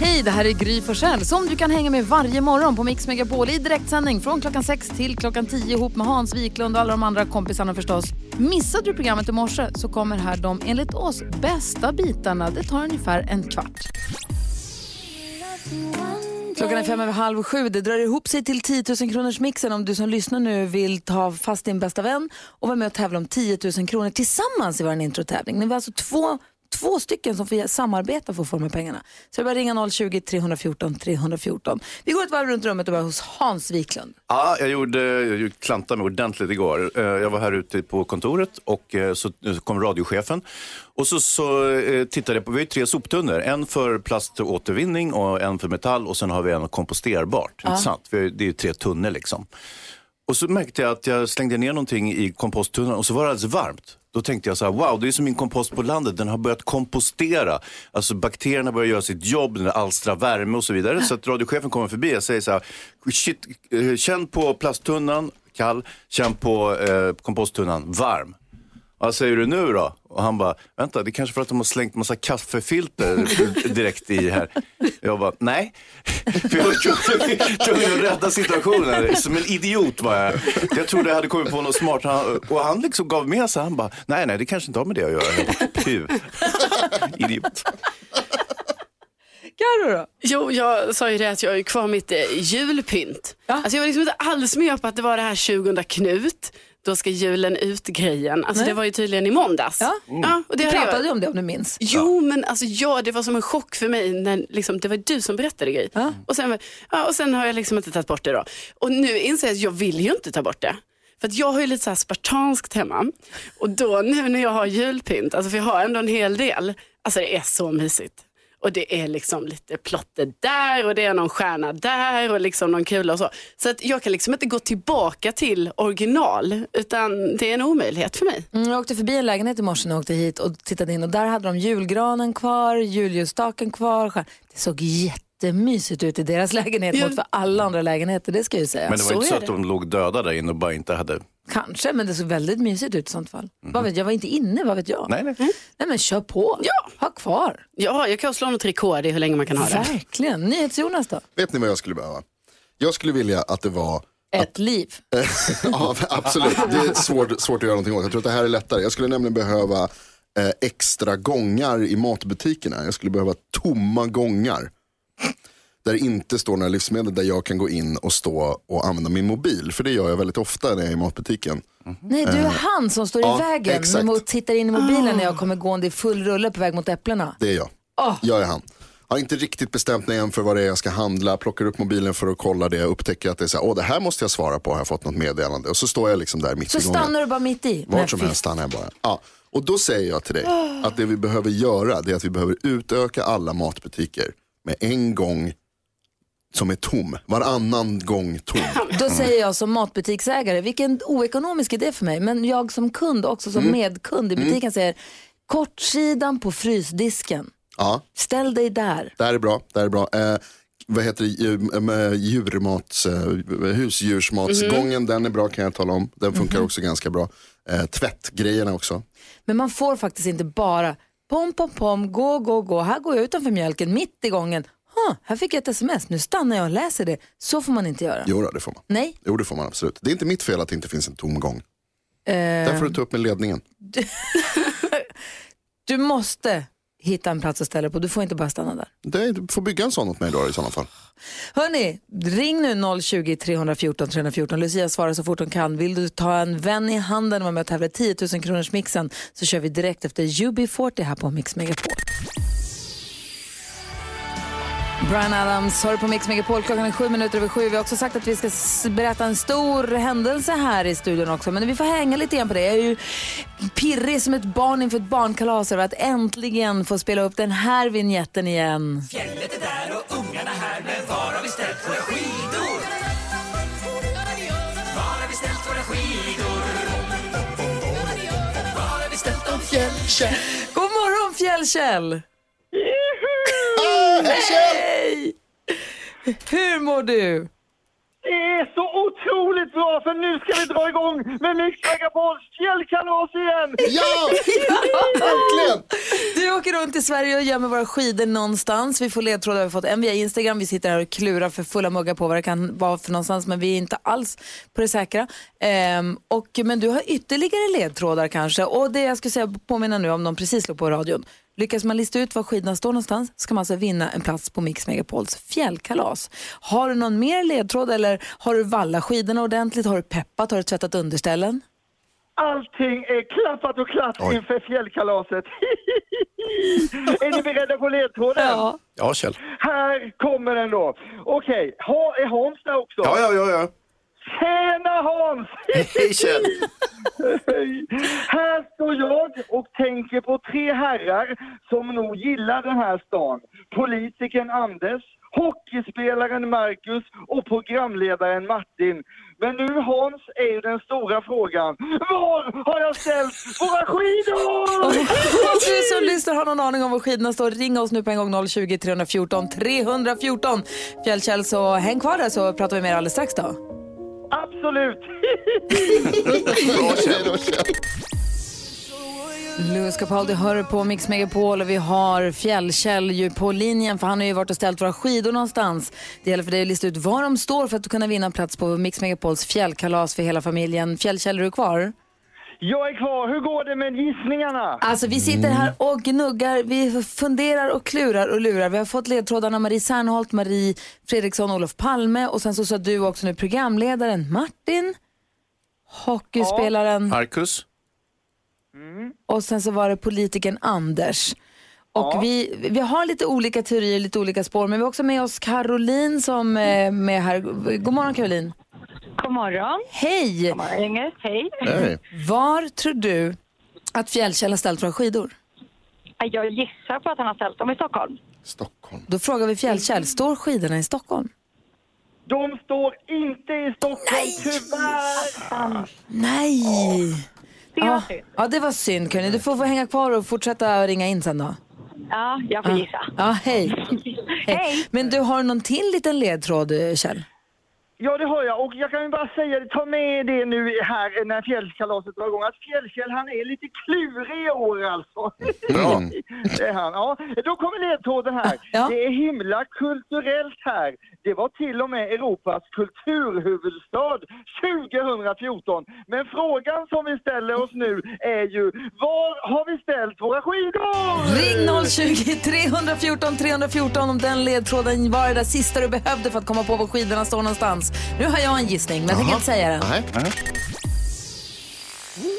Hej, det här är Gry Forssell som du kan hänga med varje morgon på Mix Megapol i direktsändning från klockan 6 till klockan 10 ihop med Hans Wiklund och alla de andra kompisarna förstås. Missade du programmet i morse så kommer här de enligt oss bästa bitarna. Det tar ungefär en kvart. Klockan är fem över halv sju. Det drar ihop sig till 10 000 kronors mixen om du som lyssnar nu vill ta fast din bästa vän och vara med och tävla om 10 000 kronor tillsammans i vår introtävling. Ni var alltså två två stycken som får samarbeta för att få de här pengarna. Så det är bara ringa 020-314 314. Vi går ett varv runt rummet och börjar hos Hans Wiklund. Ja, jag gjorde, jag klantade mig ordentligt igår. Eh, Jag var här ute på kontoret och eh, så kom radiochefen. Och så, så eh, tittade jag på, vi har tre soptunnor. En för plaståtervinning och en för metall och sen har vi en komposterbart. Inte sant? Det är ju tre tunnor liksom. Och så märkte jag att jag slängde ner någonting i komposttunnan och så var det alldeles varmt. Då tänkte jag så här, wow, det är som min kompost på landet, den har börjat kompostera. Alltså bakterierna börjar göra sitt jobb, den alstrar värme och så vidare. Så att radiochefen kommer förbi och säger så här, shit, eh, känn på plasttunnan, kall, känn på eh, komposttunnan, varm. Vad säger du nu då? Och han bara, vänta, det är kanske för att de har slängt massa kaffefilter direkt i här. Jag bara, nej. För jag var tvungen- att rädda situationen. Som en idiot var jag. Jag trodde jag hade kommit på något smart. Han- Och han liksom gav med sig. Han bara, nej, nej, det kanske inte har med det att göra. Bara, Puh. Idiot. Carro då? Jo, jag sa ju det att jag ju kvar mitt eh, julpynt. Alltså jag var liksom inte alls med på att det var det här 20 Knut. Då ska julen ut-grejen. Alltså Nej. det var ju tydligen i måndags. Ja. Ja, och det jag- pratade ju om det om du minns. Jo, men alltså ja, det var som en chock för mig när liksom, det var du som berättade grejer. Och, sen, ja, och sen har jag liksom inte tagit bort det då. Och nu inser jag att jag vill ju inte ta bort det. För att jag har ju lite så här spartanskt hemma. Och då nu när jag har julpynt, alltså för jag har ändå en hel del, alltså det är så mysigt. Och det är liksom lite plotter där och det är någon stjärna där och liksom någon kula och så. Så att jag kan liksom inte gå tillbaka till original utan det är en omöjlighet för mig. Mm, jag åkte förbi en lägenhet i morse jag åkte hit och tittade in och där hade de julgranen kvar, julljusstaken kvar. Det såg jättemysigt ut i deras lägenhet Ja. mot för alla andra lägenheter, det ska jag ju säga. Men det var Så inte så att det. de låg döda där inne och bara inte hade... Kanske, men det såg väldigt mysigt ut i sånt fall. Vad vet, jag var inte inne, vad vet jag? Nej, nej. Nej men kör på, Ja. ha kvar. Ja, jag kan slå något rekord i hur länge man kan ha det. Verkligen. NyhetsJonas då? Vet ni vad jag skulle behöva? Jag skulle vilja att det var Ett liv. ja, absolut, det är svårt, svårt att göra någonting åt. Jag tror att det här är lättare. Jag skulle nämligen behöva eh, extra gångar i matbutikerna. Jag skulle behöva tomma gångar. Där det inte står några livsmedel där jag kan gå in och stå och använda min mobil. För det gör jag väldigt ofta när jag är i matbutiken. Nej, du är han som står i ja, vägen exakt. och tittar in i mobilen när jag kommer gående i full rulle på väg mot äpplena. Det är jag. Jag är han. Jag har inte riktigt bestämt mig än för vad det är jag ska handla. Plockar upp mobilen för att kolla det. Upptäcker att det är så här, åh det här måste jag svara på. Har jag fått något meddelande? Och så står jag liksom där mitt Så i gången. stannar du bara mitt i. Vart som helst stannar jag bara. Ja. Och då säger jag till dig att det vi behöver göra det är att vi behöver utöka alla matbutiker med en gång som är tom. Varannan gång tom. Då säger jag som matbutiksägare, vilken oekonomisk idé för mig, men jag som kund också som medkund i butiken säger, kortsidan på frysdisken, Ja, ställ dig där. det här är bra. Det här är bra. Eh, vad heter det? Med Djurmats, eh, husdjursmatsgången, den är bra kan jag tala om. Den funkar också ganska bra. Eh, tvättgrejerna också. Men man får faktiskt inte bara pom, pom, pom, gå, gå, gå. Här går jag utanför mjölken mitt i gången. Huh, här fick jag ett sms, nu stannar jag och läser det. Så får man inte göra. Jo, då, det får man. Nej. Jo, det får man absolut. Det är inte mitt fel att det inte finns en tom gång. Eh, Där får du ta upp med ledningen. du måste hitta en plats att ställa på, du får inte bara stanna där. Det, du får bygga en sån åt mig då i sådana fall. Hörni, ring nu 020-314 314. Lucia svarar så fort hon kan. Vill du ta en vän i handen och vara med och tävla i 10 000 kronors mixen så kör vi direkt efter UB40 här på Mix Megapol. Brian Adams har på Mix Megapol. Klockan är sju minuter över sju. Vi har också sagt att vi ska berätta en stor händelse här i studion också. Men vi får hänga lite grann på det. Jag är ju pirrig som ett barn inför ett barnkalas över att äntligen få spela upp den här vignetten igen. Fjället är där och ungarna här, men var har vi ställt våra skidor? Var har vi ställt våra skidor? Var har vi ställt dem fjällkäll? God morgon Fjällkäll! Hej! Hur mår du? Det är så otroligt bra för nu ska vi dra igång med Mix Megapols fjällkalas igen! Ja! Verkligen! Du åker runt i Sverige och gömmer våra skidor någonstans. Vi får ledtrådar, vi har fått en via Instagram. Vi sitter här och klurar för fulla muggar på vad det kan vara för någonstans, men vi är inte alls på det säkra. Ehm, och, men du har ytterligare ledtrådar kanske. Och det jag skulle säga, påminna nu om de precis slog på radion. Lyckas man lista ut var skidorna står någonstans ska man alltså vinna en plats på Mix Megapols fjällkalas. Har du någon mer ledtråd eller har du vallat skidorna ordentligt? Har du peppat? Har du tvättat underställen? Allting är klappat och klart inför fjällkalaset. är ni beredda på ledtråden? Ja. Ja, Kjell. Här kommer den då. Okej, ha, är Hans där också? Ja, ja, ja. ja. Tjena Hans! Hej Kjell! här står jag och tänker på tre herrar som nog gillar den här stan. Politikern Anders, hockeyspelaren Marcus och programledaren Martin. Men nu Hans är ju den stora frågan. Var har jag ställt våra skidor? Om du som lyssnar har någon aning om var skidorna står, ring oss nu på en gång 020 314 314. Fjällkäll, så häng kvar där så pratar vi mer alldeles strax då. Absolut! Bra Kjell. Louis Capaldi hör på Mix Megapol och vi har Fjällkäll ju på linjen för han har ju varit och ställt våra skidor någonstans. Det gäller för dig att lista ut var de står för att kunna vinna plats på Mix Megapols fjällkalas för hela familjen. Fjällkäll, är du kvar? Jag är kvar. Hur går det med gissningarna? Alltså vi sitter här och gnuggar, vi funderar och klurar och lurar. Vi har fått ledtrådarna Marie Serneholt, Marie Fredriksson, Olof Palme och sen så sa du också nu programledaren Martin, hockeyspelaren Marcus? och sen så var det politikern Anders. Och vi, vi har lite olika teorier, lite olika spår, men vi har också med oss Caroline som är med här. God morgon Caroline. God morgon. Hej! God morgon, gänget. Hej. Nej. Var tror du att Fjällkäll har ställt våra skidor? Jag gissar på att han har ställt dem i Stockholm. Stockholm. Då frågar vi Fjällkäll, står skidorna i Stockholm? De står inte i Stockholm, tyvärr! Nej! Det var Ja, synd. ja, det var synd Caroline. Du får få hänga kvar och fortsätta ringa in sen då. Ja, jag får gissa. Ja, hej. Hej. Men du har någon till liten ledtråd, eh, Kjell? Ja, det har jag. Och jag kan ju bara säga, ta med det nu här när fjällkalaset drar igång, att Fjällkäll han är lite klurig i år alltså. Bra. det är han. Ja, då kommer ledtråden här. Ja. Det är himla kulturellt här. Det var till och med Europas kulturhuvudstad 2014. Men frågan som vi ställer oss nu är ju, var har vi ställt våra skidor? Ring 020 314 314 om den ledtråden var det där sista du behövde för att komma på var skidorna står någonstans. Nu har jag en gissning, men jag tänker inte säga den. Nej.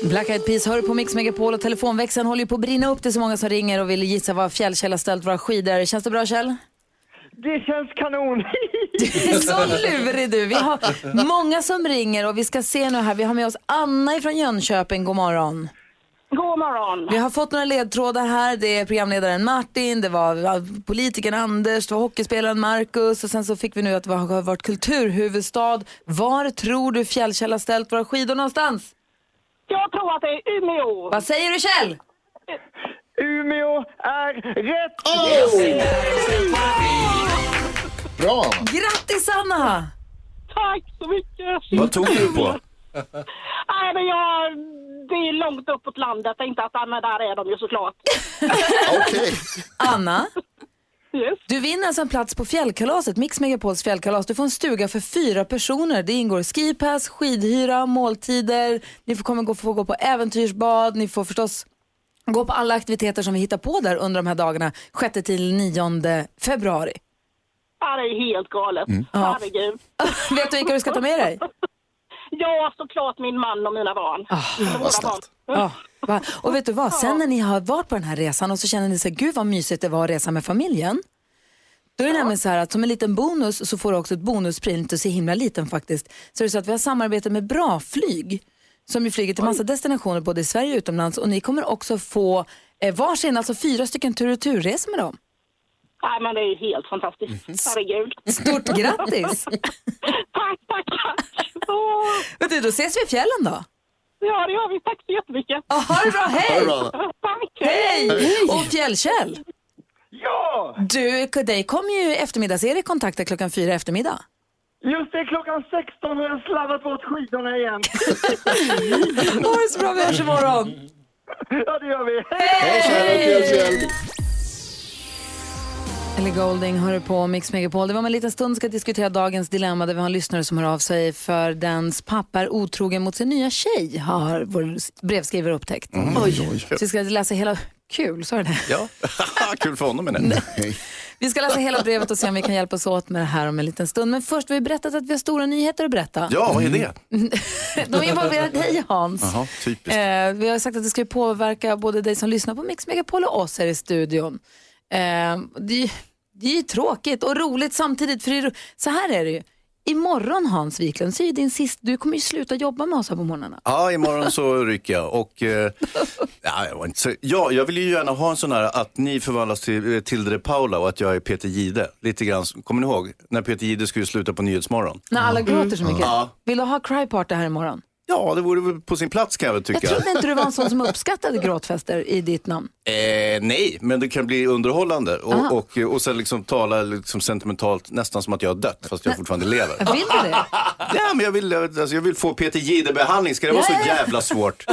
Black Eyed Peas hör på Mix Megapol och telefonväxeln håller ju på att brinna upp. Det är så många som ringer och vill gissa var Fjällkäll har ställt våra skidor. Känns det bra Kjell? Det känns kanon. Du är så lurig du. Vi har många som ringer och vi ska se nu här. Vi har med oss Anna från Jönköping. God morgon. God morgon. Vi har fått några ledtrådar här. Det är programledaren Martin, det var politikern Anders, det var hockeyspelaren Marcus och sen så fick vi nu att det har varit kulturhuvudstad. Var tror du Fjällkäll har ställt våra skidor någonstans? Jag tror att det är Umeå. Vad säger du Kjell? Umeå är rätt! Bra Anna. Grattis Anna! Tack så mycket. Vad tog du på? Nej, men jag, det är långt uppåt landet. Inte att men där är de ju såklart. Okej. Anna, Yes. du vinner alltså en plats på fjällkalaset, Mix Megapols fjällkalas. Du får en stuga för fyra personer. Det ingår skipass, skidhyra, måltider, ni får, kommer gå, få gå på äventyrsbad, ni får förstås gå på alla aktiviteter som vi hittar på där under de här dagarna, 6 till 9 februari. Ja, det är helt galet. Herregud. Vet du vilka du ska ta med dig? Ja, såklart min man och mina barn. Eller våra barn. Ja, va? Och vet du vad, sen när ni har varit på den här resan och så känner ni så här, gud vad mysigt det var att resa med familjen. Då är det nämligen så här att som en liten bonus så får du också ett bonuspris, inte så himla liten faktiskt. Så är det så att vi har samarbete med Bra Flyg som ju flyger till massa destinationer både i Sverige och utomlands och ni kommer också få eh, varsin, alltså fyra stycken tur och turresor med dem. Nej, men det är helt fantastiskt. Herregud. Stort grattis! tack, tack, tack. Vet du, då ses vi i fjällen då. ja, det gör vi. Tack så jättemycket. Ah, ha det bra, hej! Tack. Hej! Och Fjällkäll, Ja! du, dig kommer ju eftermiddags-Erik kontakta klockan fyra eftermiddag. Just det, klockan 16 har jag slarvat bort skidorna igen. Ha det så bra, vi hörs imorgon. Ja, det gör vi. Hej! Ellie Golding hör på Mix Megapol. Det var om en liten stund ska diskutera dagens dilemma där vi har en lyssnare som hör av sig för dens pappa är otrogen mot sin nya tjej har vår brevskrivare upptäckt. Oj. Så vi ska läsa hela... Kul, sa du det? Ja, kul för honom men Vi ska läsa hela brevet och se om vi kan hjälpas åt med det här om en liten stund. Men först har vi berättat att vi har stora nyheter att berätta. Ja, vad är det? De involverar dig Hans. Jaha, typiskt. Eh, vi har sagt att det ska påverka både dig som lyssnar på Mix Megapol och oss här i studion. Eh, det, det är ju tråkigt och roligt samtidigt. För är, så här är det ju. Imorgon Hans Wiklund så är din sista, du kommer ju sluta jobba med oss här på morgnarna. Ja, imorgon så rycker jag. Och, eh, ja, jag, var inte så, ja, jag vill ju gärna ha en sån här att ni förvandlas till eh, Tilde de Paula och att jag är Peter Gide. Lite grann, kommer ni ihåg när Peter Gide skulle sluta på Nyhetsmorgon? När alla gråter så mycket. Ja. Vill du ha cry party här imorgon? Ja, det vore väl på sin plats kan jag väl Jag tycka. trodde inte du var en sån som uppskattade gråtfester i ditt namn. Eh, nej, men det kan bli underhållande Aha. och, och, och sen liksom tala liksom sentimentalt nästan som att jag har dött fast jag fortfarande lever. Vill du det? Ja, men jag vill, alltså, jag vill få Peter Gide-behandling. Ska det vara så Ja, ja. jävla svårt?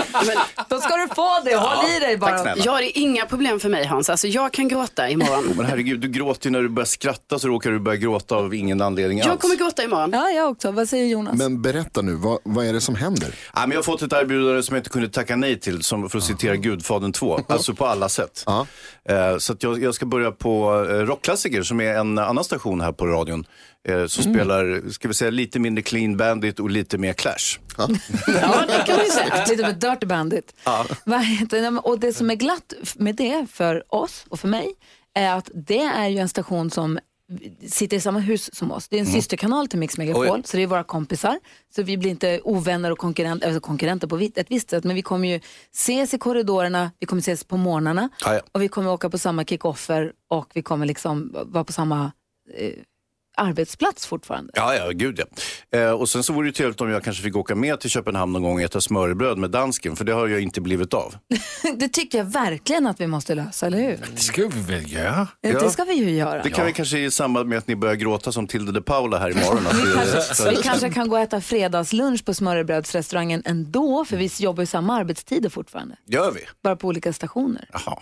Då ska du få det, håll i dig Tack bara. snälla. Ja, det är inga problem för mig Hans. Alltså, jag kan gråta imorgon. Men herregud, du gråter ju när du börjar skratta så råkar du börja gråta av ingen anledning alls. Jag kommer gråta imorgon. Ja, jag också. Vad säger Jonas? Men berätta nu, vad, vad är det som händer? Ja, men jag har fått ett erbjudande som jag inte kunde tacka nej till, som, för att citera Gudfadern 2. Alltså på alla sätt. Ja. Eh, så att jag, jag ska börja på eh, Rockklassiker som är en annan station här på radion. Eh, som spelar, ska vi säga, lite mindre Clean Bandit och lite mer Clash. Ja, det kan vi säga. Lite med Dirty Bandit. Vad heter det? Och det som är glatt med det för oss och för mig är att det är ju en station som sitter i samma hus som oss. Det är en systerkanal till Mix Megapol, Oj. så det är våra kompisar. Så vi blir inte ovänner och konkurrenter, alltså konkurrenter på ett visst sätt, men vi kommer ju ses i korridorerna, vi kommer ses på morgnarna ja. och vi kommer åka på samma kickoffer och vi kommer liksom vara på samma eh, arbetsplats fortfarande. Ja, ja, gud ja. Eh, och sen så vore det trevligt om jag kanske fick åka med till Köpenhamn någon gång och äta smörrebröd med dansken, för det har jag inte blivit av. Det tycker jag verkligen att vi måste lösa, eller hur? Det ska vi väl göra? Det ska vi ju göra. Det kan vi kanske i samband med att ni börjar gråta som Tilde de Paula här imorgon. Vi, Kanske, vi kanske kan gå och äta fredagslunch på smörrebrödsrestaurangen ändå, för vi jobbar ju samma arbetstider fortfarande. Gör vi? Bara på olika stationer. Jaha.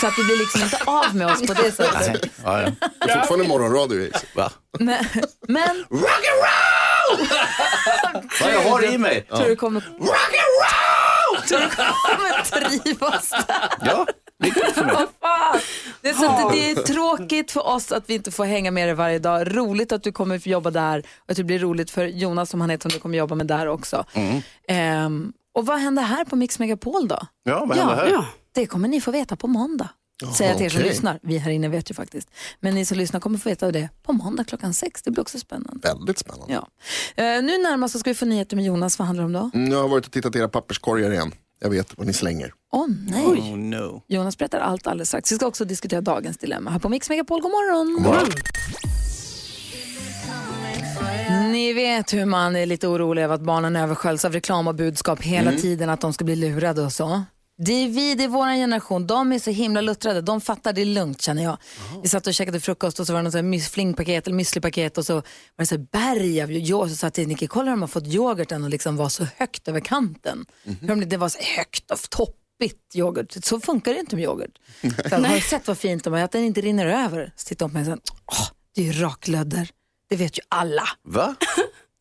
Så att vi blir liksom inte av med oss på det sättet. Ja, ja. Det är fortfarande morgonradio. Va? Men, men Ja, jag har i mig. tror du kommer... Tror du kommer trivas där? Ja, det är. Fan. Det så att det, är tråkigt för oss att vi inte får hänga med dig varje dag. Roligt att du kommer få jobba där och att det blir roligt för Jonas som han heter som du kommer jobba med där också. Ehm, och vad händer här på Mix Megapol då? Ja, vad händer här? Ja. Det kommer ni få veta på måndag. Säger jag till er som okej. lyssnar. Vi här inne vet ju faktiskt. Men ni som lyssnar kommer få veta det på måndag klockan sex. Det blir också spännande. Väldigt spännande. Ja. Eh, nu närmast så ska vi få nyheter med Jonas. Vad handlar det om då? Mm, Jag har varit och tittat i era papperskorgar igen. Jag vet vad ni slänger. Åh nej. Oh no. Jonas berättar allt alldeles strax. Vi ska också diskutera dagens dilemma här på Mix Megapol. God morgon! Ni vet hur man är lite orolig över att barnen översköljs av reklam och budskap hela tiden, att de ska bli lurade och så. Det är vi, det är vår generation. De är så himla luttrade. De fattar det lugnt känner jag. Vi satt och käkade frukost och så var det något flingpaket eller müslipaket och så var det så berg av yoghurt. Så sa jag till Nicky, kolla de har fått yoghurten och liksom var så högt över kanten. Hur de- Det var så högt och toppigt yoghurt. Så funkar det inte med yoghurt. Så har du sett vad fint de har, att den inte rinner över. Så tittar hon på mig och säger, åh, det är ju raklödder. Det vet ju alla. Va?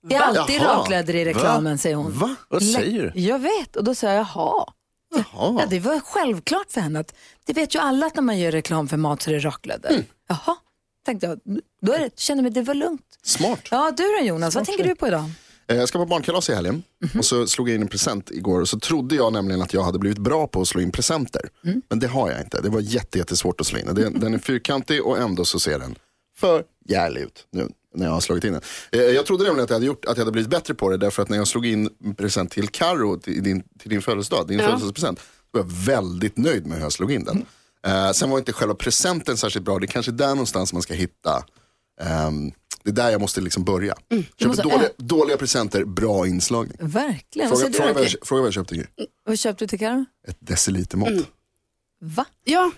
Det är alltid Jaha. raklödder i reklamen, säger hon. Va? Vad säger du? Jag vet, och då sa jag jaha. Ja, det var självklart för henne att det vet ju alla att när man gör reklam för mat så är det raklödder. Mm. Jaha, tänkte jag. Då är det, kände mig det var lugnt. Smart. Ja, du då Jonas, vad tänker du på idag? Eh, Jag ska på barnkalas i helgen och så slog jag in en present igår och så trodde jag nämligen att jag hade blivit bra på att slå in presenter. Men det har jag inte. Det var jätte, jättesvårt att slå in. Den, den är fyrkantig och ändå så ser den för jävlig ut nu när jag har slagit in den. Eh, Jag trodde nämligen att jag hade, gjort, att jag hade blivit bättre på det därför att när jag slog in en present till Karo till din, till din födelsedag, din födelsedagspresent, så var jag väldigt nöjd med hur jag slog in den. Eh, sen var inte själva presenten särskilt bra. Det är kanske där någonstans man ska hitta ehm, det är där jag måste liksom börja. Köper måste- dåliga, dåliga presenter, bra inslagning. Verkligen. Fråga, säger fråga, vad jag, fråga vad jag köpte. Gry. Vad köpte du till Karo? Ett decilitermått. Va? Ja,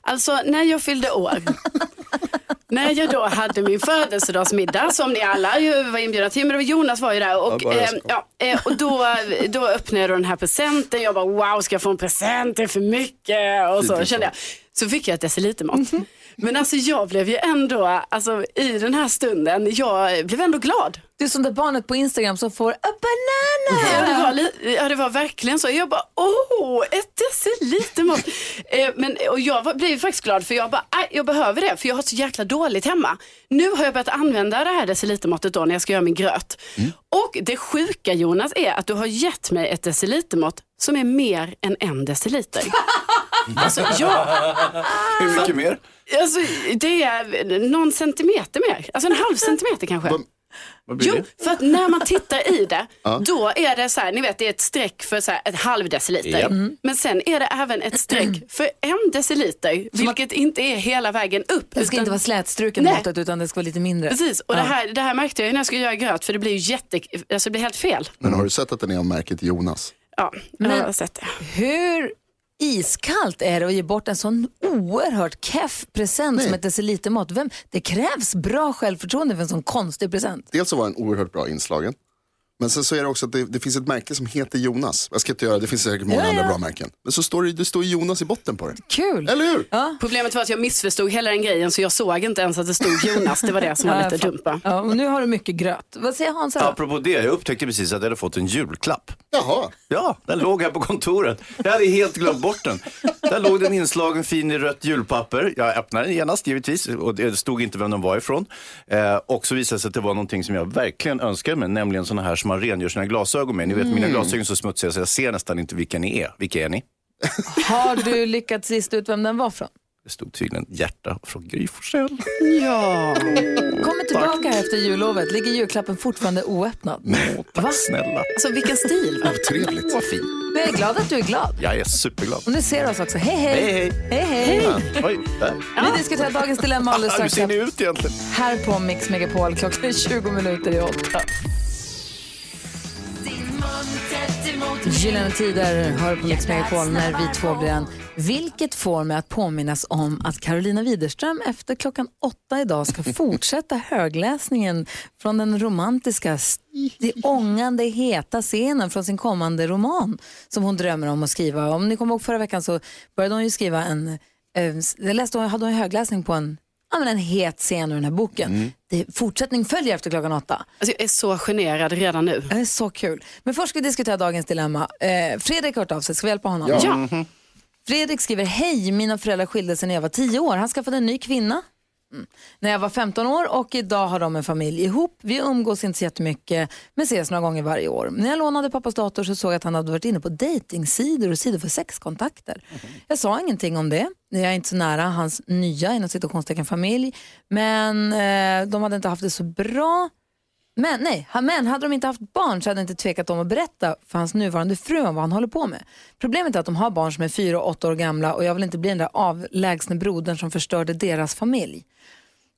alltså när jag fyllde år när jag då hade min födelsedagsmiddag som ni alla ju var inbjudna till, men Jonas var ju där och, Ja, jag eh, ja, eh, och då, då öppnade jag den här presenten. Jag bara wow, ska jag få en present? Det är för mycket. Och så kände jag. Så fick jag ett decilitermått. Men alltså jag blev ju ändå, alltså i den här stunden, jag blev ändå glad. Du är som det barnet på Instagram som får a banana. Ja, det var, li- ja, det var verkligen så. Jag bara, åh, ett decilitermått. eh, men, och jag var, blev faktiskt glad för jag bara, "Aj, jag behöver det för jag har så jäkla dåligt hemma. Nu har jag börjat använda det här decilitermåttet då när jag ska göra min gröt. Och det sjuka Jonas är att du har gett mig ett decilitermått som är mer än en deciliter. alltså, ja, Hur mycket mer? alltså, det är någon centimeter mer, alltså en halv centimeter kanske. Jo, det? för att när man tittar i det, då är det så här, ni vet det är ett streck för så här, ett halv deciliter. Japp. Men sen är det även ett streck för en deciliter, vilket inte är hela vägen upp. Det ska utan- inte vara slätstruken Nej. måttet utan det ska vara lite mindre. Precis, och det, här, det här märkte jag ju när jag skulle göra gröt för det blir ju jätte, alltså det blir helt fel. Men har du sett att den är av märket Jonas? Ja, Men- jag har sett det. Hur iskallt är det att ge bort en sån oerhört keff present Nej. som ett decilitermått? Vem, det krävs bra självförtroende för en sån konstig present. Dels så var den oerhört bra inslagen. Men sen så är det också att det, det finns ett märke som heter Jonas. Jag ska inte göra det, finns säkert många Ja, andra ja. bra märken. Men så står det, det står Jonas i botten på det. Kul! Eller hur? Problemet var att jag missförstod hela den grejen så jag såg inte ens att det stod Jonas. Det var det som var Ja, lite dumt. Ja, och nu har du mycket gröt. Vad säger Hans? Apropå det, jag upptäckte precis att jag hade fått en julklapp. Jaha, Ja, den låg här på kontoret. Jag hade helt glömt bort den. Där låg den inslagen fin i rött julpapper. Jag öppnade den genast givetvis och det stod inte vem den var ifrån. Eh, och så visade det sig att det var någonting som jag verkligen önskade mig, nämligen sådana här som man rengör sina glasögon med. Ni vet, mina glasögon är så smutsiga så jag ser nästan inte vilka ni är. Vilka är ni? Har du lyckats lista ut vem den var från? Det stod tydligen hjärta från Gry Forssell. Ja. Kommer tillbaka här efter jullovet. Ligger julklappen fortfarande oöppnad? Åh, tack snälla. Alltså vilken stil. Va? trevligt. Vad fint. Jag är glad att du är glad. Jag är superglad. Och nu ser du oss också. Hej, hej! Hej, hej. hej, hej. Oj, där. Vi diskuterar dagens dilemma alldeles Hur strax ser ni här, ut egentligen? här på Mix Megapol. Klockan är 20 minuter i åtta. Gyllene Tider hör på Mix Megapol när vi två blir en. Vilket får mig att påminnas om att Carolina Widerström efter klockan åtta idag ska fortsätta högläsningen från den romantiska, det ångande, heta scenen från sin kommande roman som hon drömmer om att skriva. Om ni kommer ihåg förra veckan så började hon ju skriva en, jag läste, hade hon högläsning på en Ja, men en het scen ur den här boken. Det, fortsättning följer efter klockan åtta. Alltså, jag är så generad redan nu. Det är så kul. Men först ska vi diskutera dagens dilemma. Eh, Fredrik har hört av sig, ska vi hjälpa honom? Ja. Ja. Fredrik skriver, hej, mina föräldrar skilde sig när jag var 10 år. Han skaffade en ny kvinna mm. när jag var 15 år och idag har de en familj ihop. Vi umgås inte så jättemycket men ses några gånger varje år. När jag lånade pappas dator så såg jag att han hade varit inne på datingsidor och sidor för sexkontakter. Jag sa ingenting om det. Jag är inte så nära hans nya inom situationstecken familj men eh, de hade inte haft det så bra. Men, nej, men hade de inte haft barn så hade jag inte tvekat om att berätta för hans nuvarande fru om vad han håller på med. Problemet är att de har barn som är fyra och åtta år gamla och jag vill inte bli den där avlägsne brodern som förstörde deras familj.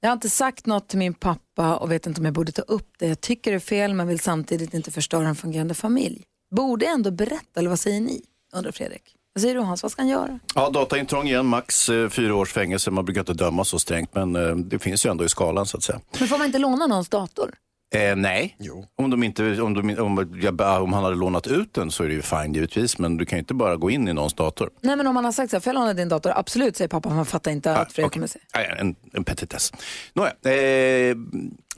Jag har inte sagt något till min pappa och vet inte om jag borde ta upp det. Jag tycker det är fel men vill samtidigt inte förstöra en fungerande familj. Borde jag ändå berätta eller vad säger ni? Undrar Fredrik. Vad säger du Hans, vad ska han göra? Ja, dataintrång igen, max eh, fyra års fängelse. Man brukar inte döma så strängt, men eh, det finns ju ändå i skalan så att säga. Men får man inte låna någons dator? Eh, nej, Jo. om, de inte, om, de, om, jag, om han hade lånat ut den så är det ju fine givetvis, men du kan ju inte bara gå in i någons dator. Nej men om man har sagt så här, får jag låna din dator? Absolut, säger pappa. Man fattar inte att Fredrik okej. kommer säga. Nej, En, en petitess. Nåja, eh,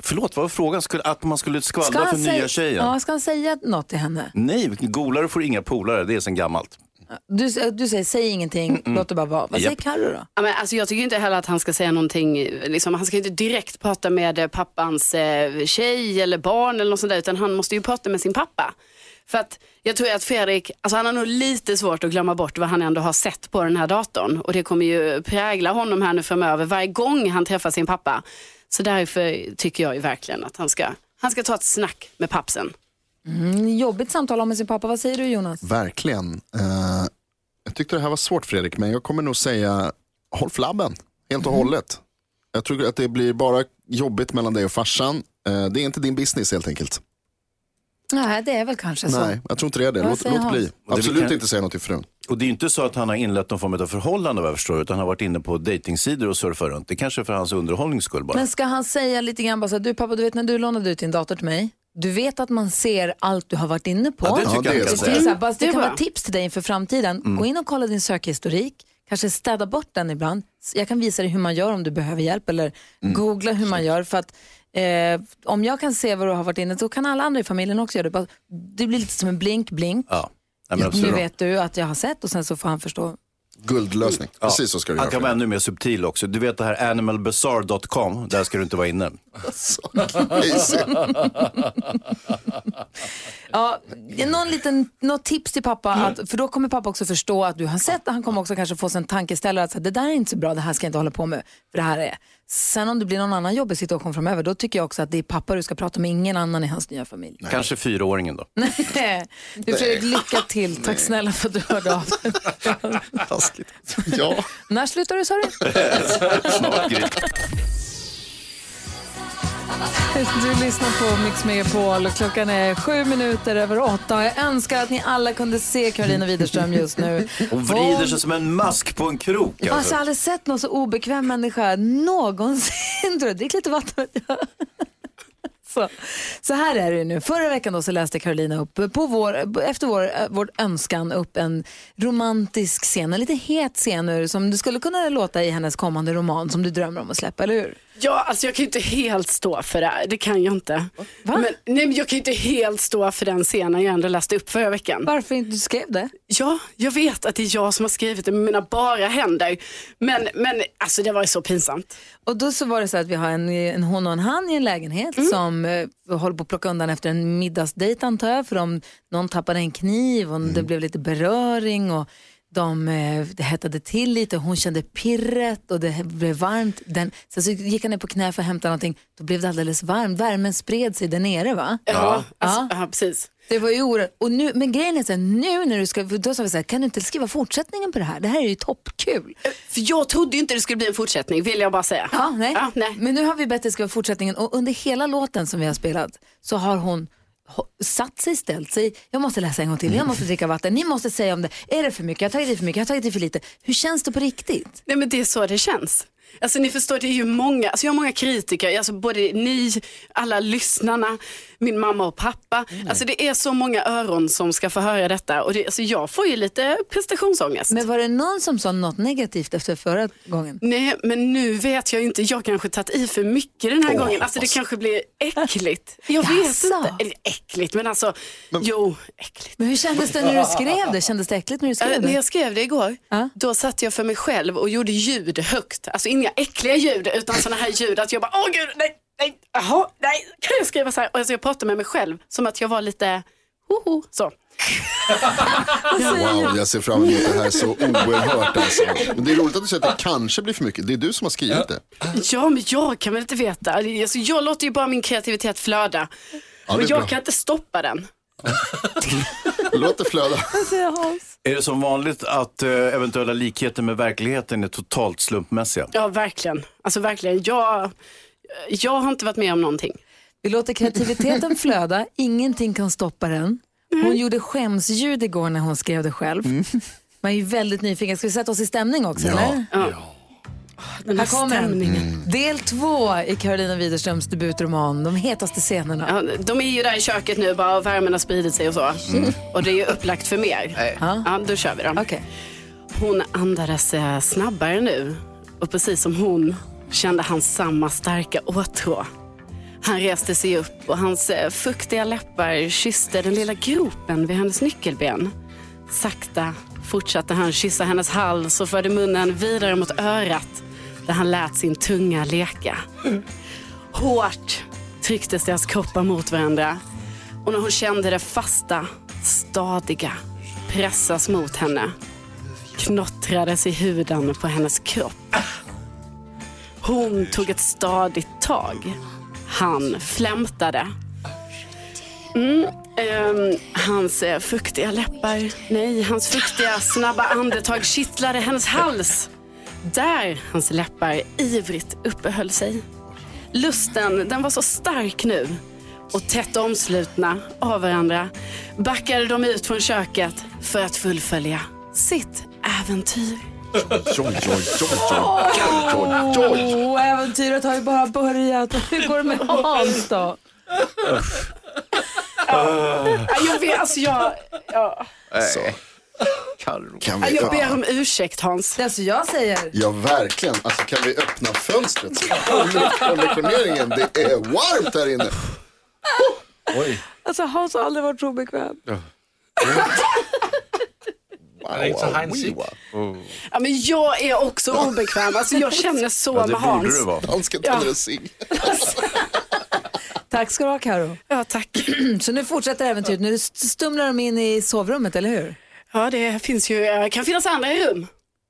förlåt, vad var frågan? Skulle, att man skulle skvallra för nya säga, tjejen? ja, ska han säga något till henne? Nej, golare får inga polare, det är sen gammalt. Du, du säger säg ingenting, låt det bara vara. Vad säger. Carro då? Ja, men alltså, jag tycker inte heller att han ska säga någonting, liksom, han ska inte direkt prata med eh, pappans eh, tjej eller barn eller något sånt där, utan han måste ju prata med sin pappa. För att jag tror att Fredrik, alltså han har nog lite svårt att glömma bort vad han ändå har sett på den här datorn. Och det kommer ju prägla honom här nu framöver varje gång han träffar sin pappa. Så därför tycker jag ju verkligen att han ska, han ska ta ett snack med pappsen. Mm, jobbigt samtal om med sin pappa. Vad säger du Jonas? Verkligen. Eh, jag tyckte det här var svårt Fredrik, men jag kommer nog säga håll flabben helt och hållet. Jag tror att det blir bara jobbigt mellan dig och farsan. Eh, det är inte din business helt enkelt. Nej, det är väl kanske så. Nej, jag tror inte det är det. Låt, låt bli. Absolut kan- inte säga något till frun. Och det är ju inte så att han har inlett någon form av förhållande vad jag förstår, utan han har varit inne på dejtingsidor och surfar runt. Det kanske är för hans underhållnings skull bara. Men ska han säga lite grann bara så här, du pappa, du vet när du lånade ut din dator till mig, du vet att man ser allt du har varit inne på. Ja, det tycker Ja, det jag så. Det, här, bara, det kan vara tips till dig inför framtiden. Gå in och kolla din sökhistorik, kanske städa bort den ibland. Jag kan visa dig hur man gör om du behöver hjälp eller googla hur man gör. För att eh, om jag kan se vad du har varit inne så kan alla andra i familjen också göra det. Det blir lite som en blink-blink. Ja. Nej, men nu vet du att jag har sett och sen så får han förstå. Guldlösning. Ja. Precis så ska du Han göra. kan vara ännu mer subtil också. Du vet det här animalbazaar.com, där ska du inte vara inne. Easy. Ja, någon liten, något tips till pappa, att, för då kommer pappa också förstå att du har sett och han kommer också kanske få sig en tankeställare att så här, det där är inte så bra, det här ska jag inte hålla på med, för det här är. Sen om det blir någon annan jobbig situation framöver, då tycker jag också att det är pappa du ska prata med, ingen annan i hans nya familj. Kanske fyraåringen då. du Fredrik, lycka till. Tack snälla för att du hörde av dig. Taskigt. Ja. När slutar du sa du? Snart. Du lyssnar på Mix Megapol och klockan är sju minuter över åtta. Jag önskar att ni alla kunde se Karolina Widerström just nu. Hon vrider sig som en mask på en krok. Alltså, Alltså. jag har aldrig sett någon så obekväm människa någonsin. Drick lite vatten. Så. så här är det nu. Förra veckan då så läste Carolina upp, på vår, efter vår, vår önskan upp en romantisk scen, en lite het scen som det skulle kunna låta i hennes kommande roman som du drömmer om att släppa, eller hur? Ja, alltså jag kan ju inte helt stå för det. Det kan jag inte. Va? Men, nej, men jag kan ju inte helt stå för den scenen jag ändå läste upp förra veckan. Varför inte du skrev det? Ja, jag vet att det är jag som har skrivit det med mina bara händer. Men, men alltså det var ju så pinsamt. Och då så var det så att vi har en, en hon och en han i en lägenhet Mm. som eh, håller på att plocka undan efter en middagsdejt antar jag, för de, någon tappade en kniv och Mm. det blev lite beröring och de, eh, det hettade till lite, hon kände pirret och det blev varmt. Den, sen så gick han ner på knä för att hämta någonting, då blev det alldeles varmt. Värmen spred sig där nere va? Ja, Ja. alltså, ja. precis. Det var ju oerhört. Och nu, men grejen är så här, nu när du ska, då sa vi så här, kan du inte skriva fortsättningen på det här? Det här är ju toppkul. För jag trodde ju inte det skulle bli en fortsättning, vill jag bara säga. Ja, nej. Ja, nej. Men nu har vi bett dig skriva fortsättningen och under hela låten som vi har spelat så har hon ho- satt sig, ställt sig, jag måste läsa en gång till, jag måste dricka vatten, ni måste säga om det, är det för mycket, jag har tagit i för mycket, jag har tagit i för lite. Hur känns det på riktigt? Nej men det är så det känns. Alltså ni förstår, det är ju många, alltså jag har många kritiker, alltså både ni, alla lyssnarna, min mamma och pappa. Alltså det är så många öron som ska få höra detta och det, alltså jag får ju lite prestationsångest. Men var det någon som sa något negativt efter förra gången? Nej, men nu vet jag inte. Jag kanske tagit i för mycket den här gången. Alltså det kanske blir äckligt. Jag vet Jaså? inte. Eller äckligt, men alltså, jo, äckligt. Men hur kändes det när du skrev det? Kändes det äckligt när du Äh, skrev när det? jag skrev det igår, Ja. då satt jag för mig själv och gjorde ljud högt. Alltså inga äckliga ljud, utan sådana här ljud att jag bara, åh gud, nej, nej, jaha, nej, kan jag skriva så här? Och alltså jag pratade med mig själv som att jag var lite, hoho, så. Wow, jag ser fram emot det här så oerhört alltså. Men det är roligt att du säger att det kanske blir för mycket. Det är du som har skrivit det. Ja, men jag kan väl inte veta. Alltså, jag låter ju bara min kreativitet flöda. Ja, är jag bra. kan inte stoppa den. Låt det flöda. Är det som vanligt att eh, eventuella likheter med verkligheten är totalt slumpmässiga? Ja, verkligen. Alltså verkligen. Jag, jag har inte varit med om någonting. Vi låter kreativiteten flöda, ingenting kan stoppa den. Hon gjorde skämsljud igår när hon skrev det själv. Man är ju väldigt nyfiken. Ska vi sätta oss i stämning också? Ja. Eller? Den Här här kommer stämningen. Del två i Carolina Widerströms debutroman, De hetaste scenerna. Ja, de är ju där i köket nu bara och värmen har spridit sig och så. Och det är ju upplagt för mer. Ja, då kör vi då. Okej. Hon andades eh, snabbare nu och precis som hon kände han samma starka åtrå. Han reste sig upp och hans eh, fuktiga läppar kysste den lilla gropen vid hennes nyckelben. Sakta fortsatte han kyssa hennes hals och förde munnen vidare mot örat där han lät sin tunga leka. Hårt trycktes deras kroppar mot varandra och när hon kände det fasta, stadiga pressas mot henne knottrades i huden på hennes kropp. Hon tog ett stadigt tag. Han flämtade. Mm, ehm, hans eh, fuktiga läppar, nej, hans fuktiga snabba andetag kittlade hennes hals. Där hans läppar ivrigt uppehöll sig. Lusten, den var så stark nu. och tätt omslutna av varandra backade de ut från köket för att fullfölja sitt äventyr. Oh, äventyret har ju bara börjat. Hur går det med Hans då? Ja, jag, vet, alltså jag, ja. Så. Carro. Kan vi, jag ber om ursäkt Hans. Alltså jag säger, Ja, verkligen. Alltså, kan vi öppna fönstret så. Det är varmt här inne. Oj. alltså Hans har aldrig varit så obekväm. Wow, är inte så wow, wow. Ja, men jag är också obekväm. Alltså, jag känner så Ja, det med borde Hans. du vara. Dansken tänder en cigg. Tack ska du ha Karo. Ja, tack. Så nu fortsätter äventyret. Nu stumlar de in i sovrummet, eller hur? Ja, det finns ju, eh, kan finnas andra i rum.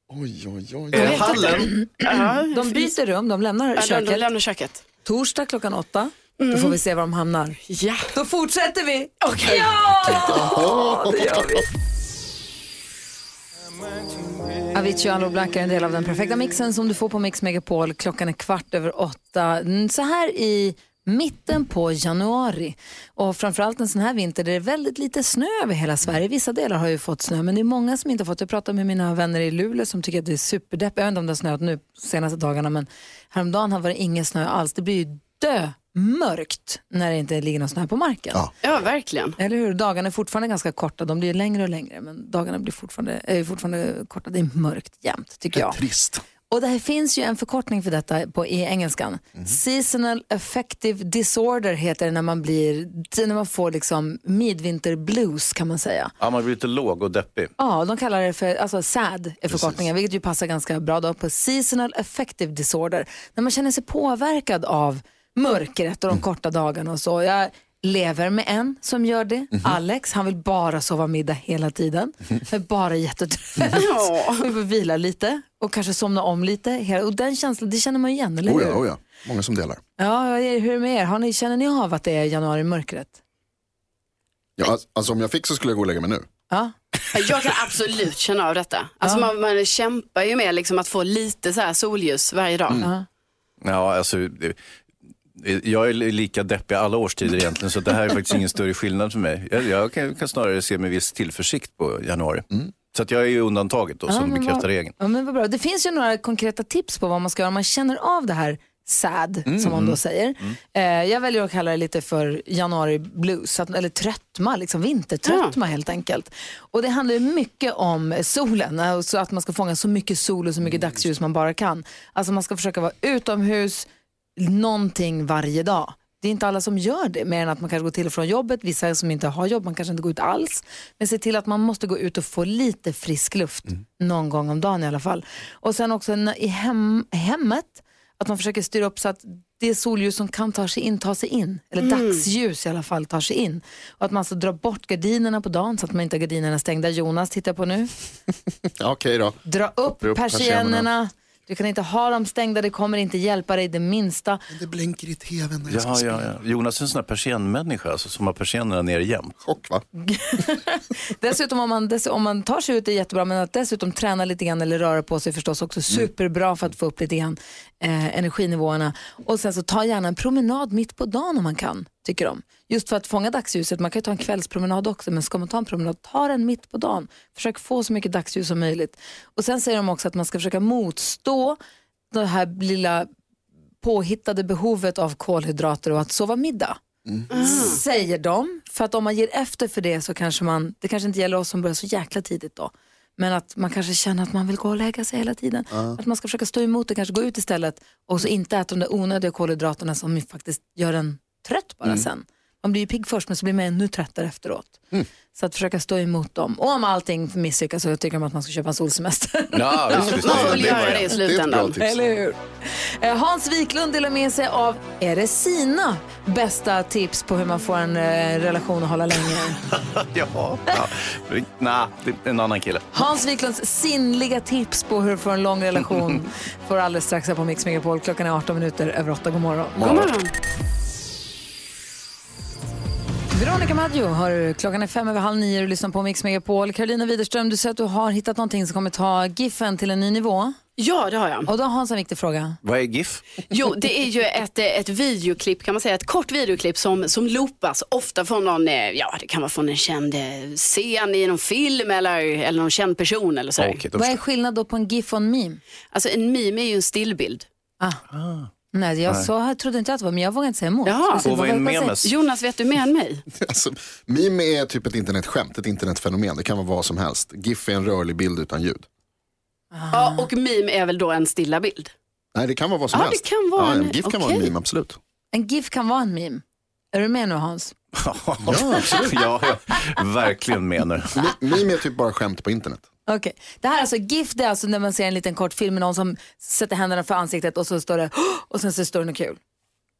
Oj, oj, oj. Är det hallen? Ja, De byter rum, de lämnar ja, köket. de lämnar köket. Torsdag klockan åtta. Då får vi se var de hamnar. Ja. Då fortsätter vi. Okej. Ja, det gör vi. Avicii och Anlo Blanca är en del av den perfekta mixen som du får på Mix Megapol. Klockan är kvart över åtta. Mm, Så här i mitten på januari. Och framförallt en sån här vinter där det är väldigt lite snö över hela Sverige. Vissa delar har ju fått snö men det är många som inte har fått. Jag pratade med mina vänner i Luleå som tycker att det är superdeppigt. Jag vet inte om det har snöat nu senaste dagarna men häromdagen har det varit ingen snö alls. Det blir ju dö mörkt när det inte ligger någon snö på marken. Ja. Ja, verkligen. Eller hur? Dagarna är fortfarande ganska korta. De blir längre och längre, men dagarna blir fortfarande, är fortfarande korta. Det är mörkt jämt, tycker jag. Trist. Och det här finns ju en förkortning för detta på, i engelskan. Seasonal affective disorder heter det när man, blir, när man får liksom midvinterblues kan man säga. Ja, man blir lite låg och deppig. Ja, de kallar det för alltså SAD, är förkortningen, vilket ju passar ganska bra då på seasonal affective disorder. När man känner sig påverkad av mörkret och de korta dagarna och så. Jag lever med en som gör det, Alex. Han vill bara sova middag hela tiden. Jag är bara jättetrött. Ja. Vi vill vila lite och kanske somna om lite. Och den känslan, det känner man igen, eller hur? Oh ja, oh ja. Många som delar. Ja, hur är det med er? Har ni, känner ni av att det är januari-mörkret? Ja, alltså, alltså om jag fick så skulle jag gå och lägga mig nu. Ja. Jag kan absolut känna av detta. Alltså man, man kämpar ju med liksom att få lite så här solljus varje dag. Ja. Ja, alltså, jag är lika deppig alla årstider egentligen, så det här är faktiskt ingen större skillnad för mig. Jag, jag kan, kan snarare se med viss tillförsikt på januari. Så att jag är ju undantaget då, som men bekräftar vad- regeln. Ja, men vad bra. Det finns ju några konkreta tips på vad man ska göra om man känner av det här sad, Mm, som man då säger. Eh, jag väljer att kalla det lite för januari blues, att, eller tröttma, liksom vintertröttma helt enkelt. Och det handlar ju mycket om solen, eh, så att man ska fånga så mycket sol och så mycket dagsljus man bara kan. Alltså man ska försöka vara utomhus någonting varje dag. Det är inte alla som gör det, mer än att man kanske går till och från jobbet. Vissa som inte har jobb, man kanske inte går ut alls. Men se till att man måste gå ut och få lite frisk luft någon gång om dagen i alla fall. Och sen också i hem, hemmet, att man försöker styra upp så att det solljus som kan ta sig in, tar sig in. Eller dagsljus i alla fall, tar sig in. Och att man ska dra bort gardinerna på dagen så att man inte har gardinerna stängda. Jonas tittar på nu. Ja, Okej då. Dra upp, upp persiennerna. persiennerna. Du kan inte ha dem stängda, det kommer inte hjälpa dig det minsta. Det blänker i tvn när jag ska Ja, spela. ja, ja. Jonas är en sån här persiennmänniska alltså, som har persiennerna ner jämt. Chock va? Dessutom om man, dess, om man tar sig ut är jättebra men att dessutom träna lite grann eller röra på sig är förstås också superbra för att få upp lite grann eh, energinivåerna. Och sen så ta gärna en promenad mitt på dagen om man kan, tycker de. Just för att fånga dagsljuset, man kan ju ta en kvällspromenad också men ska man ta en promenad, ta den mitt på dagen. Försök få så mycket dagsljus som möjligt. Och sen säger de också att man ska försöka motstå det här lilla påhittade behovet av kolhydrater och att sova middag. Säger de. För att om man ger efter för det så kanske man, det kanske inte gäller oss som börjar så jäkla tidigt då. Men att man kanske känner att man vill gå och lägga sig hela tiden. Att man ska försöka stå emot det, kanske gå ut istället och så inte äta de där onödiga kolhydraterna som faktiskt gör en trött bara sen. Man blir ju pigg först men så blir man ännu tröttare efteråt. Så att försöka stå emot dem. Och om allting misslyckas så tycker de att man ska köpa en solsemester. Ja, visst, visst, Man får väl göra det i slutändan. Eller hur? Eh, Hans Wiklund delar med sig av, är det sina bästa tips på hur man får en eh, relation att hålla länge? Ja, ja. Nej, det är en annan kille. Hans Wiklunds sinnliga tips på hur du får en lång relation får alldeles strax här på Mix Megapol. Klockan är 18 minuter över 8. God morgon. God morgon. Veronica Maggio, har, klockan är fem över halv nio och lyssnar på Mix Megapol. Carolina Widerström, du säger att du har hittat någonting som kommer ta Giffen till en ny nivå. Ja, det har jag. Och då har Hans en viktig fråga. Vad är GIF? Jo, det är ju ett, ett videoklipp kan man säga, ett kort videoklipp som, som loopas ofta från någon, eh, ja det kan vara från en känd eh, scen i någon film eller, eller någon känd person eller så. Då Vad är förstår skillnad då på en GIF och en meme? Alltså en meme är ju en stillbild. Nej, jag så här trodde inte jag att det var, men jag vågar inte säga emot. Jaha. Och vad är memes? Jonas, vet du mer än mig? Alltså, meme är typ ett internetskämt, ett internetfenomen. Det kan vara vad som helst. GIF är en rörlig bild utan ljud. Ja, och meme är väl då en stilla bild? Nej, det kan vara vad som Ja, det helst. kan vara ja, en- en GIF kan vara en meme, absolut. En GIF kan vara en meme. Är du med nu Hans? Ja, absolut. ja, jag verkligen menar. Mi- Meme är typ bara skämt på internet. Okej. Det här är alltså GIF, det är alltså när man ser en liten kort film med någon som sätter händerna för ansiktet och så står det och sen så står det något kul.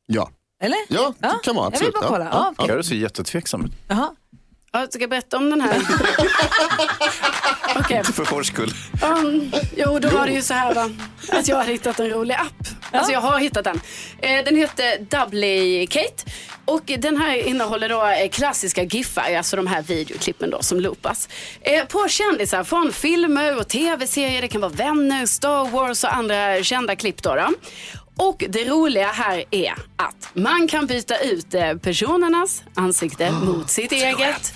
Ja, Eller? ja det kan vara Jag vill absolut. bara Ja, kolla. ja, Ja, Carro ser jättetveksam ut. Jaha. Ja, ska jag berätta om den här? Okej. För vår skull. Um, jo, då var det ju så här va, att jag har hittat en rolig app. Alltså jag har hittat den. Eh, den heter Dubly-Kate och den här innehåller då eh, klassiska giffar, alltså de här videoklippen då som loopas. Eh, på kändisar från filmer och tv-serier, det kan vara vänner, Star Wars och andra kända klipp då. då. Och det roliga här är att man kan byta ut eh, personernas ansikte mot sitt eget.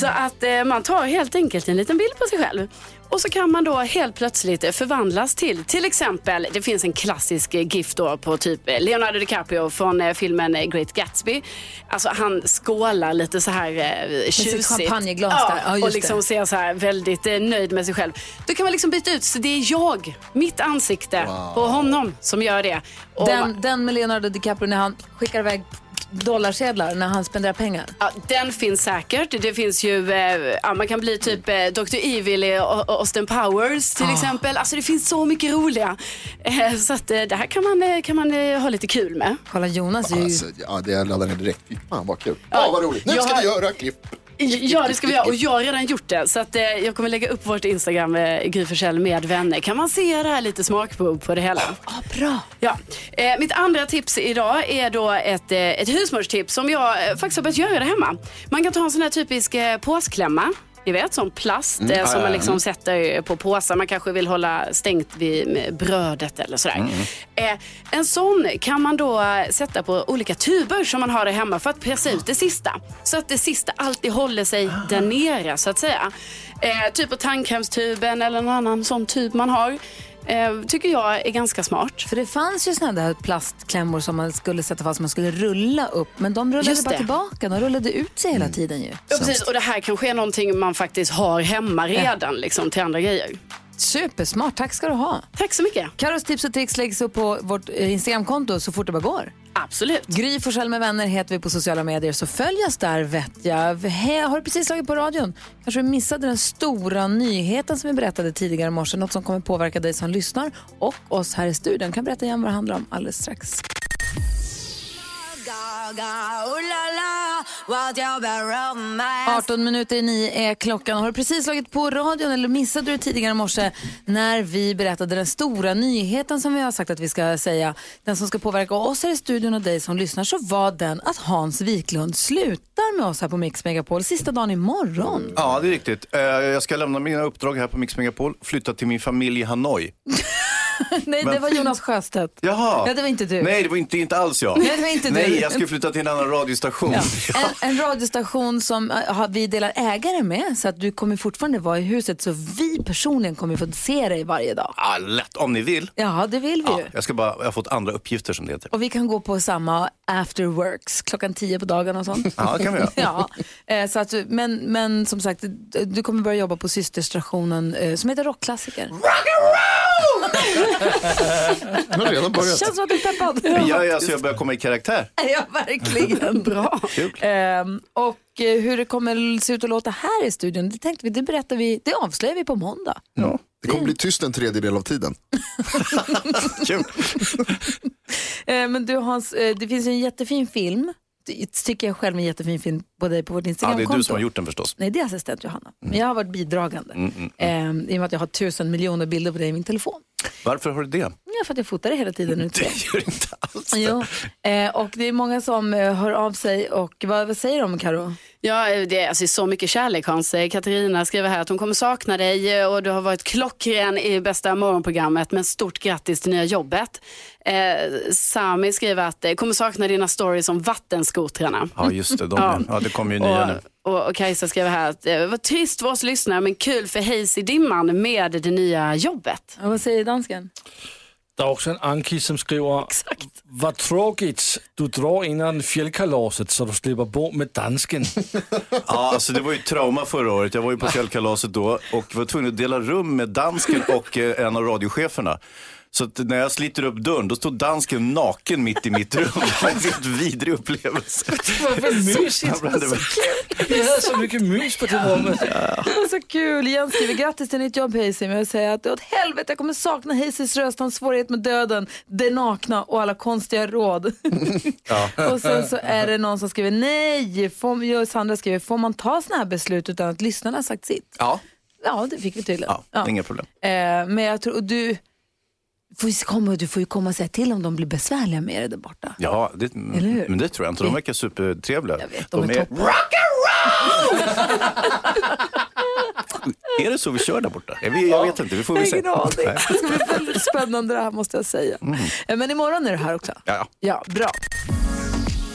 Så att eh, man tar helt enkelt en liten bild på sig själv. Och så kan man då helt plötsligt förvandlas till, till exempel, det finns en klassisk eh, GIF då på typ eh, Leonardo DiCaprio från eh, filmen Great Gatsby. Alltså han skålar lite så här eh, sitt tjusigt. champagneglas ja, där. Ja, och liksom det. ser så här väldigt eh, nöjd med sig själv. Då kan man liksom byta ut, så det är jag, mitt ansikte på honom som gör det. Och Den, den med Leonardo DiCaprio när han skickar iväg dollarsedlar när han spenderar pengar. Ja, den finns säkert. Det finns ju, eh, ja, man kan bli typ eh, Dr. Evil i Austin Powers till exempel. Alltså det finns så mycket roliga. Eh, så att eh, det här kan man, eh, kan man eh, ha lite kul med. Kolla Jonas är ju... Alltså, ja, det jag laddar ner direkt. Fy Fan vad kul. Ja, vad roligt. Nu ska har- vi göra klipp. Ja, det ska vi göra. Och jag har redan gjort det. Så att, eh, jag kommer lägga upp vårt Instagram, eh, Gry Forssell med vänner. Kan man se det här lite smakprov på det hela. Ah, bra. Ja. Eh, mitt andra tips idag är då ett, eh, ett husmorstips som jag eh, faktiskt har börjat göra det hemma. Man kan ta en sån här typisk eh, påsklämma. Ni vet, sån plast eh, som man liksom sätter på påsar. Man kanske vill hålla stängt vid brödet eller sådär. Eh, en sån kan man då eh, sätta på olika tuber som man har där hemma för att pressa ut det sista. Så att det sista alltid håller sig där nere så att säga. Eh, typ på tandkrämstuben eller någon annan sån tub man har. Eh, tycker jag är ganska smart. För det fanns ju såna där plastklämmor som man skulle sätta fast, man skulle rulla upp. Men de rullade Just bara det. tillbaka, de rullade ut sig hela tiden ju. Ja, precis. Och det här kanske är någonting man faktiskt har hemma redan liksom, till andra grejer. Supersmart, tack ska du ha. Tack så mycket. Karos tips och tricks läggs upp på vårt eh, Instagramkonto så fort det bara går. Absolut. Gry Forssell med vänner heter vi på sociala medier så följ oss där vet jag. He, har du precis slagit på radion? Kanske du missade den stora nyheten som vi berättade tidigare i morse. Något som kommer påverka dig som lyssnar och oss här i studion. Kan berätta igen vad det handlar om alldeles strax. 18 minuter i nio är klockan. Har du precis slagit på radion eller missade du tidigare i morse när vi berättade den stora nyheten som vi har sagt att vi ska säga, den som ska påverka oss här i studion och dig som lyssnar, så var den att Hans Wiklund slutar med oss här på Mix Megapol sista dagen imorgon. Ja, det är riktigt. Eh, Jag ska lämna mina uppdrag här på Mix Megapol, flytta till min familj i Hanoi. Nej, det var Jonas Sjöstedt. Jaha. Ja, det var inte du. Nej, det var inte, inte alls jag. Nej, det var inte du. Nej, jag ska flytta till en annan radiostation. En, en radiostation som äh, har- vi delar ägare med så att du kommer fortfarande vara i huset så vi personligen kommer få se dig varje dag. Ja, lätt om ni vill. Ja, det vill vi Ja, ju. jag, ska bara, jag har fått andra uppgifter som det heter. Och vi kan gå på samma after works klockan tio på dagen och sånt. Ja, det kan vi göra. ja, eh, så att, men, men som sagt, du- kommer börja jobba på systerstationen eh, som heter Rockklassiker. Jag har redan börjat. Känns som att du är peppad. Ja, ja, så jag börjar komma i karaktär. Ja, verkligen. Bra. Ehm, och eh, hur det kommer se ut och låta här i studion, det tänkte vi, det berättar vi, det avslöjar vi på måndag. Ja. Det kommer bli tyst en tredjedel av tiden. Kul. Eh, men du Hans, eh, det finns ju en jättefin film, det tycker jag själv är en jättefin film på dig på vårt Ja, det Instagramkonto. är du som har gjort den förstås. Nej, det är assistent Johanna. Men jag har varit bidragande. Mm, Ehm, I och med att jag har tusen miljoner bilder på dig i min telefon. Varför har du det? Ja, för att jag fotar det hela tiden. Nu Det gör inte alls. Jo. Eh, och det är många som eh, hör av sig och vad, vad säger de Karo? Ja, det är alltså så mycket kärlek Hans. Eh, Katarina skriver här att hon kommer sakna dig eh, och du har varit klockren i bästa morgonprogrammet. Men stort grattis till nya jobbet. Eh, Sami skriver att eh, kommer sakna dina stories om vattenskotrarna. Ja, just det. De, Ja. ja. det kommer ju nya nu. Och, och, och Kajsa skriver här att det var trist för oss lyssnare men kul för Hayes i dimman med det nya jobbet. Ja, vad säger dansken? Der er også en Anki, som skriver, Vad tråkigt, du drar innan fjällkalaset så du slipper bo med dansken. Ja, alltså det var ju ett trauma förra året. Jag var ju på fjällkalaset då och var tvungen att dela rum med dansken och eh, en av radiocheferna. Så när jag sliter upp dörren, då står dansken naken mitt i mitt rum. Det var en helt vidrig upplevelse. Vad mysigt. Ja, det var- Vi hade så mycket mys på det rummet. Det var så kul. Jens skriver grattis till nytt jobb Hayes. Men jag säger att åt helvete jag kommer sakna Hayes röst, hans svårighet med döden, det nakna och alla konstiga råd. och sen så är det någon som skriver nej. Får, jag och Sandra skriver, får man ta sådana här beslut utan att lyssnarna har sagt sitt? Ja, Ja, det fick vi tydligen. ja, inga problem. Eh, men jag tror, och du, får ju komma, du får ju komma och säga till om de blir besvärliga med det där borta. Ja, det, Eller hur? men det tror jag inte. De verkar supertrevliga. Jag vet, de är toppen. Är det så vi kör där borta? Jag vet, jag vet inte, vi får väl se. Det ska bli väldigt spännande det här måste jag säga. Eh, Men imorgon är du här också. Ja. Ja, bra.